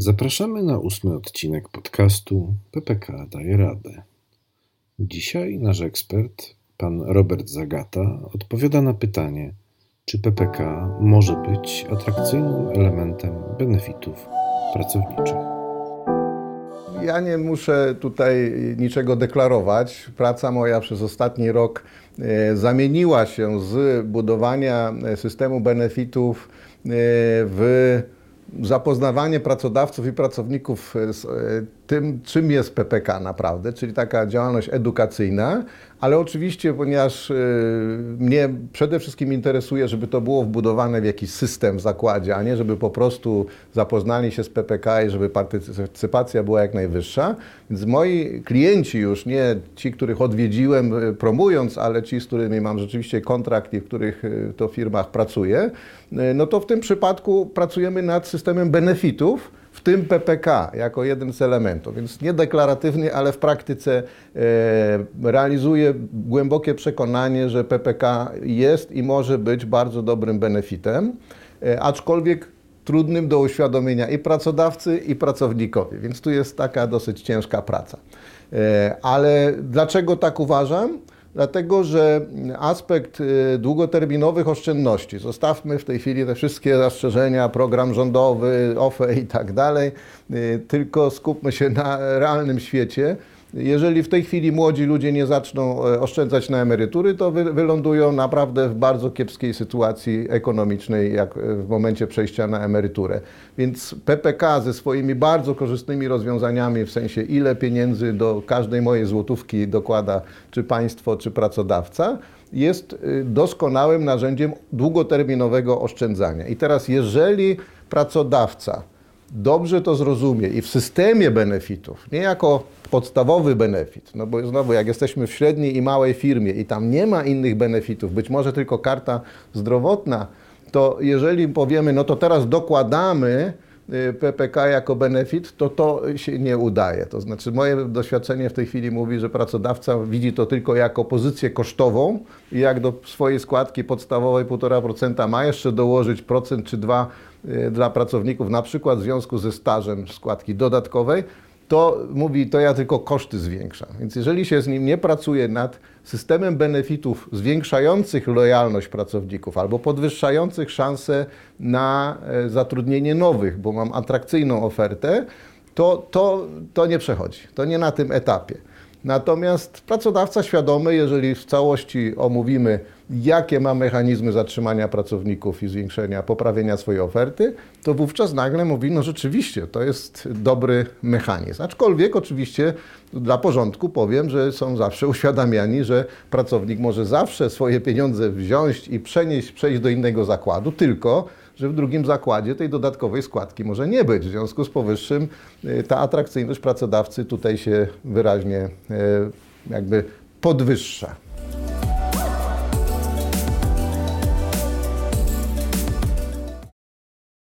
Zapraszamy na ósmy odcinek podcastu PPK daje radę. Dzisiaj nasz ekspert, pan Robert Zagata, odpowiada na pytanie, czy PPK może być atrakcyjnym elementem benefitów pracowniczych. Ja nie muszę tutaj niczego deklarować. Praca moja przez ostatni rok e, zamieniła się z budowania systemu benefitów e, w zapoznawanie pracodawców i pracowników z e, tym, czym jest PPK naprawdę, czyli taka działalność edukacyjna, ale oczywiście, ponieważ e, mnie przede wszystkim interesuje, żeby to było wbudowane w jakiś system w zakładzie, a nie żeby po prostu zapoznali się z PPK i żeby partycypacja była jak najwyższa. Więc moi klienci już, nie ci, których odwiedziłem e, promując, ale ci, z którymi mam rzeczywiście kontrakt i w których to firmach pracuję, no to w tym przypadku pracujemy nad systemem benefitów, w tym PPK jako jeden z elementów. Więc nie deklaratywnie, ale w praktyce e, realizuje głębokie przekonanie, że PPK jest i może być bardzo dobrym benefitem, e, aczkolwiek trudnym do uświadomienia i pracodawcy, i pracownikowi. Więc tu jest taka dosyć ciężka praca. E, ale dlaczego tak uważam? Dlatego że aspekt y, długoterminowych oszczędności, zostawmy w tej chwili te wszystkie zastrzeżenia, program rządowy, OFE i tak dalej, y, tylko skupmy się na realnym świecie. Jeżeli w tej chwili młodzi ludzie nie zaczną e, oszczędzać na emerytury, to wy, wylądują naprawdę w bardzo kiepskiej sytuacji ekonomicznej, jak e, w momencie przejścia na emeryturę. Więc PPK ze swoimi bardzo korzystnymi rozwiązaniami, w sensie ile pieniędzy do każdej mojej złotówki dokłada czy państwo, czy pracodawca, jest e, doskonałym narzędziem długoterminowego oszczędzania. I teraz, jeżeli pracodawca dobrze to zrozumie i w systemie benefitów, nie jako podstawowy benefit, no bo znowu jak jesteśmy w średniej i małej firmie i tam nie ma innych benefitów, być może tylko karta zdrowotna, to jeżeli powiemy, no to teraz dokładamy y, PPK jako benefit, to to się nie udaje. To znaczy moje doświadczenie w tej chwili mówi, że pracodawca widzi to tylko jako pozycję kosztową i jak do swojej składki podstawowej 1,5% ma jeszcze dołożyć procent czy dwa dla pracowników, na przykład w związku ze stażem składki dodatkowej, to mówi, to ja tylko koszty zwiększam. Więc jeżeli się z nim nie pracuje nad systemem benefitów zwiększających lojalność pracowników albo podwyższających szanse na e, zatrudnienie nowych, bo mam atrakcyjną ofertę, to, to, to nie przechodzi. To nie na tym etapie. Natomiast pracodawca świadomy, jeżeli w całości omówimy, jakie ma mechanizmy zatrzymania pracowników i zwiększenia, poprawienia swojej oferty, to wówczas nagle mówi, no rzeczywiście, to jest dobry mechanizm. Aczkolwiek oczywiście dla porządku powiem, że są zawsze uświadamiani, że pracownik może zawsze swoje pieniądze wziąć i przenieść, przejść do innego zakładu, tylko że w drugim zakładzie tej dodatkowej składki może nie być. W związku z powyższym y, ta atrakcyjność pracodawcy tutaj się wyraźnie y, jakby podwyższa.